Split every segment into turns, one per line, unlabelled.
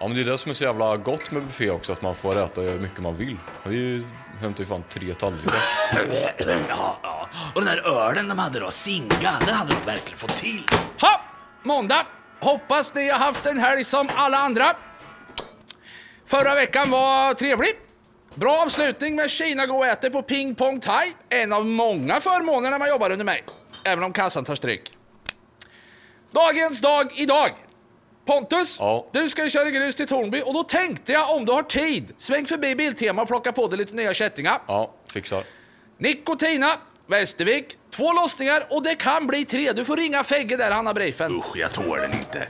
Ja men det är det som är så jävla gott med buffé också, att man får äta hur mycket man vill. Vi hämtade ju fan tre tallrikar.
Ja, ja. Och den där ölen de hade då, Singa, den hade de verkligen fått till.
Ha! Måndag. Hoppas ni har haft en helg som alla andra. Förra veckan var trevlig. Bra avslutning med Kina gå och äter på Ping Pong Thai. En av många förmåner när man jobbar under mig. Även om kassan tar stryk. Dagens dag idag. Pontus,
Ja.
du ska ju köra grus till Tornby och då tänkte jag om du har tid, sväng förbi Biltema och plocka på dig lite nya kättingar.
Ja, fixar.
Nikotina, Västervik, två lossningar och det kan bli tre. Du får ringa Fegge där, han har briefen.
Usch, jag tål den inte.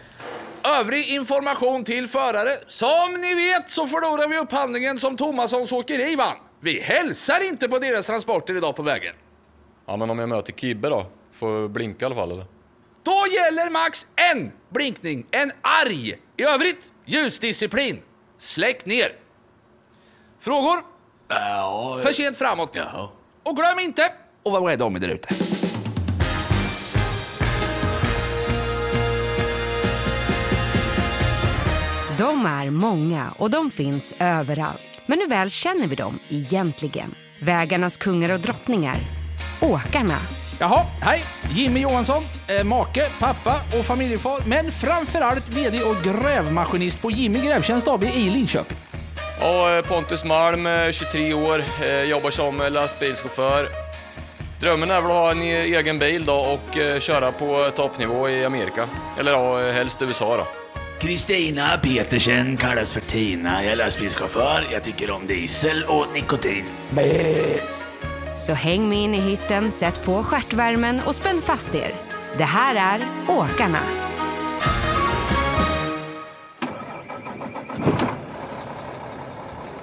Övrig information till förare. Som ni vet så förlorar vi upphandlingen som Tomassons åkeri vann. Vi hälsar inte på deras transporter idag på vägen.
Ja men om jag möter Kibbe då? Får blinka i alla fall eller?
Då gäller max en blinkning, en arg. I övrigt, ljusdisciplin. Släck ner. Frågor?
Ja,
För sent framåt.
ja.
Och glöm inte att vara rädda om er där ute.
De är många och de finns överallt. Men hur väl känner vi dem egentligen? Vägarnas kungar och drottningar. Åkarna.
Jaha, hej! Jimmy Johansson, eh, make, pappa och familjefar, men framförallt VD och grävmaskinist på Jimmy Grävtjänst AB i Linköping.
Ja, eh, Pontus Malm, eh, 23 år, eh, jobbar som lastbilschaufför. Drömmen är väl att ha en e- egen bil då och köra på toppnivå i Amerika. Eller ja, helst USA då.
Kristina Petersen kallas för Tina. Jag är lastbilschaufför. Jag tycker om diesel och nikotin.
Så häng med in i hytten, sätt på stjärtvärmen och spänn fast er. Det här är Åkarna.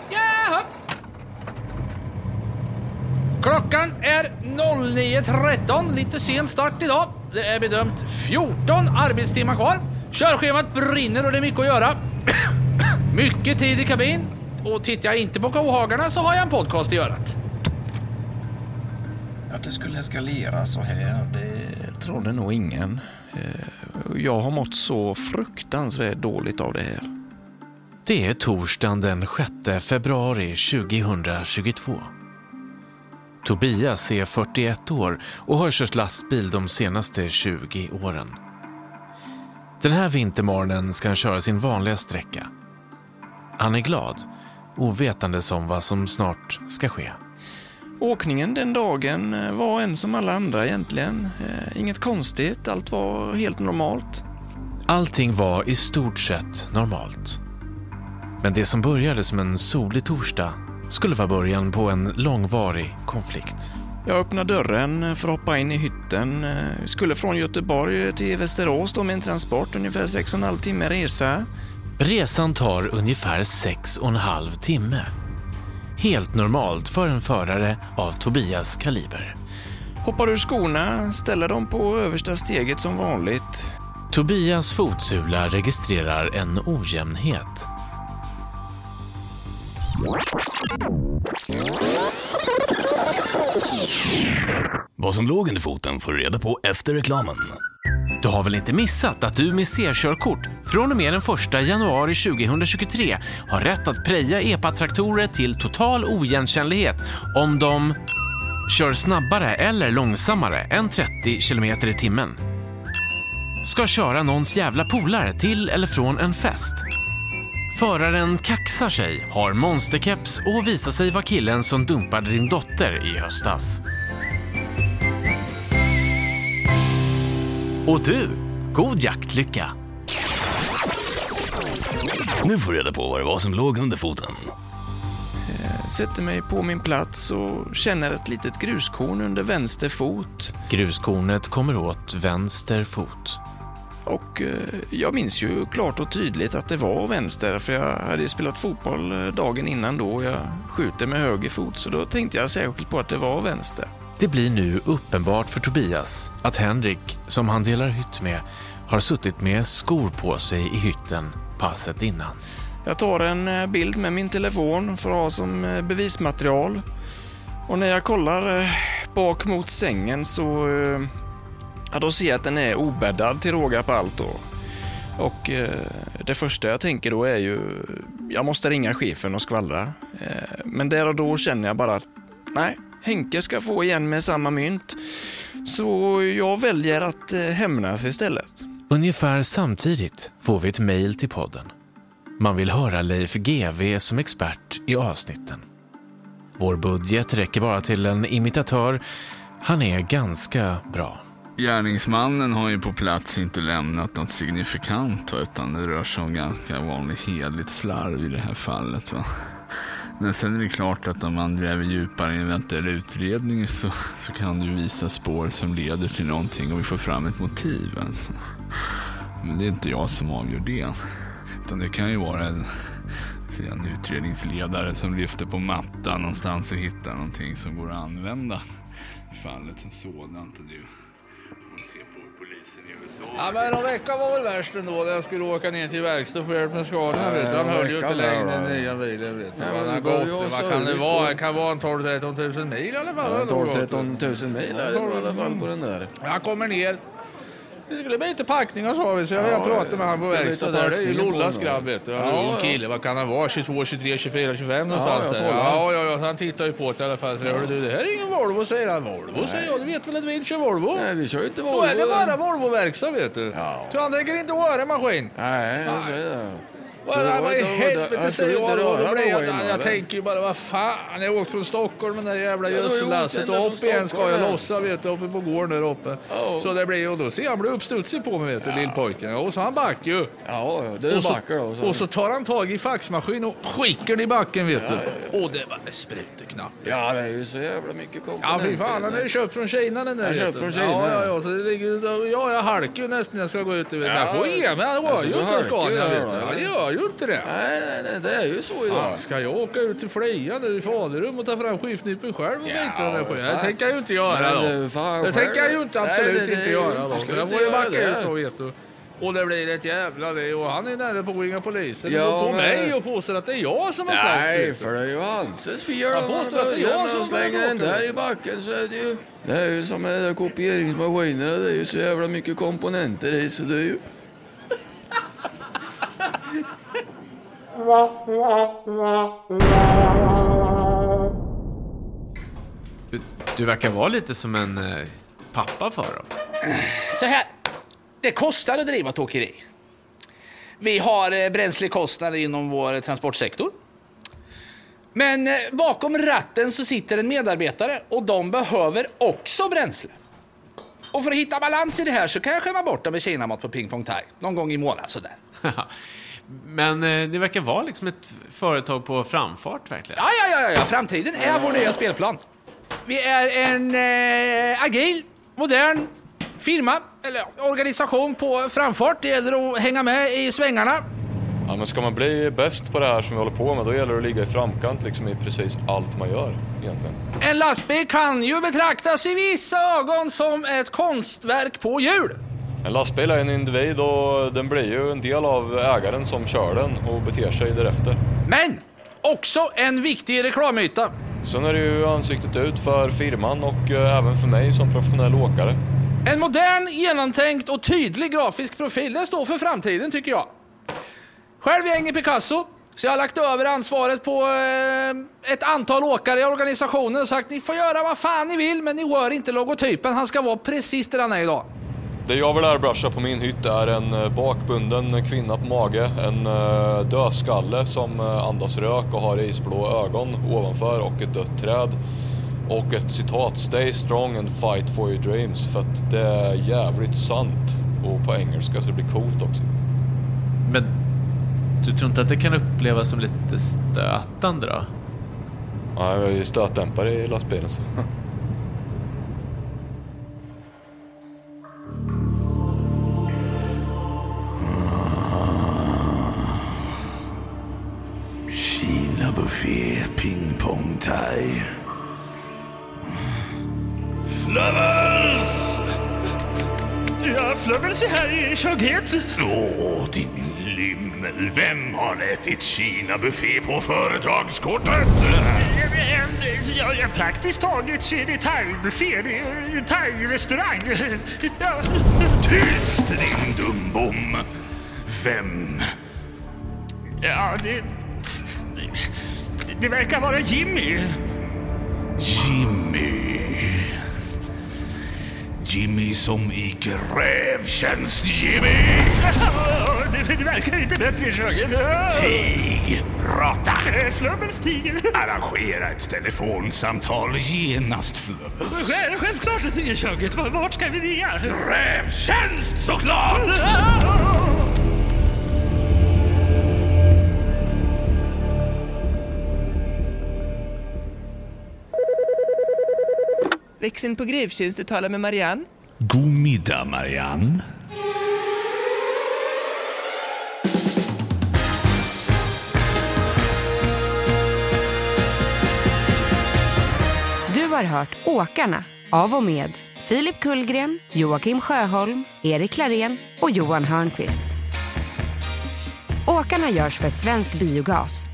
Jaha. Klockan är 09.13, lite sen start idag. Det är bedömt 14 arbetstimmar kvar. Körschemat brinner och det är mycket att göra. mycket tid i kabin. Och tittar jag inte på kohagarna så har jag en podcast i örat.
Att det skulle eskalera så här, det trodde nog ingen. Eh, Jag har mått så fruktansvärt dåligt av det här.
Det är torsdagen den 6 februari 2022. Tobias är 41 år och har kört lastbil de senaste 20 åren. Den här vintermorgonen ska han köra sin vanliga sträcka. Han är glad, ovetandes om vad som snart ska ske.
Åkningen den dagen eh, var en som alla andra egentligen. Eh, Inget konstigt, allt var helt normalt.
Allting var i stort sett normalt. Men det som började som en solig torsdag skulle vara början på en långvarig konflikt.
Jag öppnade dörren för att hoppa in i hytten. Eh, Skulle från Göteborg till Västerås då med en transport, ungefär 6,5 timme resa.
Resan tar ungefär sex och en halv timme. Helt normalt för en förare av Tobias kaliber.
Hoppar ur skorna, ställer dem på översta steget som vanligt.
Tobias fotsula registrerar en ojämnhet.
Vad som låg under foten får du reda på efter reklamen.
Du har väl inte missat att du med C-körkort från och med den 1 januari 2023 har rätt att preja EPA-traktorer till total oigenkännlighet om de kör snabbare eller långsammare än 30 km i timmen. Ska köra någons jävla polare till eller från en fest. Föraren kaxar sig, har monsterkeps och visar sig vara killen som dumpade din dotter i höstas. Och du, god jaktlycka!
Nu får du reda på vad det var som låg under foten.
Sätter mig på min plats och känner ett litet gruskorn under vänster fot.
Gruskornet kommer åt vänster fot.
Och eh, jag minns ju klart och tydligt att det var vänster för jag hade ju spelat fotboll eh, dagen innan då och jag skjuter med höger fot så då tänkte jag särskilt på att det var vänster.
Det blir nu uppenbart för Tobias att Henrik, som han delar hytt med, har suttit med skor på sig i hytten passet innan.
Jag tar en eh, bild med min telefon för att ha som eh, bevismaterial. Och när jag kollar eh, bak mot sängen så ja, då ser jag att den är obäddad till råga på allt. Då. Och eh, det första jag tänker då är ju, jag måste ringa chefen och skvallra. Eh, men där och då känner jag bara att, nej, Henke ska få igen med samma mynt. Så jag väljer att eh, hämnas istället.
Ungefär samtidigt får vi ett mejl till podden. Man vill höra Leif GW som expert i avsnitten. Vår budget räcker bara till en imitatör. Han är ganska bra.
Gärningsmannen har ju på plats inte lämnat något signifikant utan det rör sig om ganska vanligt hedligt slarv i det här fallet. Va. Men sen är det klart att om man gräver djupare i en eventuell utredning så, så kan det ju visa spår som leder till någonting och vi får fram ett motiv. Alltså. Men det är inte jag som avgör det. Utan det kan ju vara en, en utredningsledare som lyfter på mattan någonstans och hittar någonting som går att använda i fallet som sådant. Och det, polisen i USA.
Ja, men en vecka var väl värst ändå när jag skulle åka ner till verkstad och få hjälp med vet du. Han höll ju inte längre den nya bilen. Vet du.
Ja,
Vad
men
han gått. Vad kan det vara? Det kan vara en 12-13 tusen mil i alla fall.
Ja,
har det nog gått.
12 13 000 mil är det i alla fall på den där.
Jag kommer ner. Det skulle bli lite packningar sa vi, så jag, jag
Ja,
pratade med han på
lite
där. Det är ju Lollas grabb vet du. Han är en ung kille. Vad kan han vara? 22, 23, 24, 25 någonstans där. Ja, ja, ja. Så han tittar ju på det i alla fall. Så hörde du, det här är ingen Volvo, säger han. Volvo, säger jag. Du vet väl att vi inte kör Volvo?
Nej, vi kör inte
Då
Volvo.
är det bara Volvo-verkstad vet du.
Ja.
Så han tänker inte röra maskin.
Nej, jag säger det.
Vad i helvete
jag
säger jag då? Då jag, jag
eller?
tänker ju bara, vad fan. Jag har åkt från Stockholm med det där jävla
Ja, du
gödsellasset och upp igen ska jag
ja.
lossa vet du, uppe på gården där uppe.
Ja.
Så det blir och då ser jag, han blir uppstudsig på mig vet du, lillpojken. Och så han back ju.
Ja, ja, det är
Och så,
backar då. Så.
och så tar han tag i faxmaskin och skickar den i backen vet du. Och det var knappt.
Ja, det är ju så jävla mycket
Ja
komponenter.
fy fan, han är ju köpt från Kina den där.
Köpt
du.
från Kina,
Ja, ja,
ja.
ja. Så det ligger, ja, jag halkar ju nästan när jag ska gå ut.
Ja,
jag får ge mig, han rör
alltså,
ju
du
inte Scania vet du. Ju inte det.
Nej, nej, nej, det är ju så idag.
Fan, ska jag åka ut till Flia nu i Faderum och ta fram skiftnypeln själv och
Ja,
byta den där skiten? Det tänker jag ju inte göra
Men
då.
fan
Det tänker jag ju inte
Nej,
absolut
det- det-
inte göra då. Så jag får ju backa ut då vet du. Och det blir ett jävla det. Och han är nära på att ringa polisen
Ja,
och på
men-
mig och påstår att det är jag som har släppt
Nej, för det är ju Hanses fel.
Han påstår att det är jag som
slänger den där i backen så är det ju... Det är ju som med kopieringsmaskinerna. Det är ju så jävla mycket komponenter i så det är ju...
Du, du verkar vara lite som en eh, pappa för dem.
Så här, det kostar att driva ett åkeri. Vi har eh, bränslekostnader inom vår transportsektor. Men eh, bakom ratten så sitter en medarbetare och de behöver också bränsle. Och för att hitta balans i det här så kan jag skämma bort dem med kinamat på Ping Pong Thai. Någon gång i månaden sådär.
Men eh, det verkar vara liksom ett företag på framfart verkligen.
Ja, ja, ja, ja, framtiden är vår nya spelplan. Vi är en eh, agil, modern firma, eller organisation på framfart. Det gäller att hänga med i svängarna.
Ja, men ska man bli bäst på det här som vi håller på med, då gäller det att ligga i framkant liksom i precis allt man gör egentligen.
En lastbil kan ju betraktas i vissa ögon som ett konstverk på hjul.
En lastbil är en individ och den blir ju en del av ägaren som kör den och beter sig därefter.
Men också en viktig reklamyta.
Sen är det ju ansiktet ut för firman och eh, även för mig som professionell åkare.
En modern, genomtänkt och tydlig grafisk profil. Den står för framtiden tycker jag. Själv är jag ingen Picasso, så jag har lagt över ansvaret på eh, ett antal åkare i organisationen och sagt ni får göra vad fan ni vill, men ni rör inte logotypen. Han ska vara precis där han är idag.
Det jag vill airbrusha på min hytt är en eh, bakbunden kvinna på mage, en eh, dödskalle som eh, andas rök och har isblå ögon ovanför och ett dött träd. Och ett citat, Stay strong and fight for your dreams, för att det är jävligt sant. Och på engelska så det blir coolt också.
Men du tror inte att det kan upplevas som lite stötande då?
Ja, jag är ju stötdämpare i lastbilen så.
buffé, ping pong thai. Flövels!
Ja, Flöbbels är här i köket.
Åh, din lymmel. Vem har ätit Kina-buffé på företagskortet?
Ja, ja, praktiskt taget så är det thaibuffé. Det är thai-restaurang. Ja.
Tyst din dumbom! vem?
Ja, det... Det verkar vara Jimmy.
Jimmy. Jimmy som i grävtjänst Jimmy.
Det, det verkar inte bättre i köket.
Tig, råtta.
Eh, Flubbels tiger.
Arrangera ett telefonsamtal genast Flubbels.
Själv- Självklart ett i köket. Var- Vart ska vi ringa?
Grävtjänst såklart!
Växeln på Grevtjänst, du talar med Marianne.
God middag Marianne.
Du har hört Åkarna av och med Filip Kullgren, Joakim Sjöholm, Erik Larén och Johan Hörnqvist. Åkarna görs för Svensk Biogas,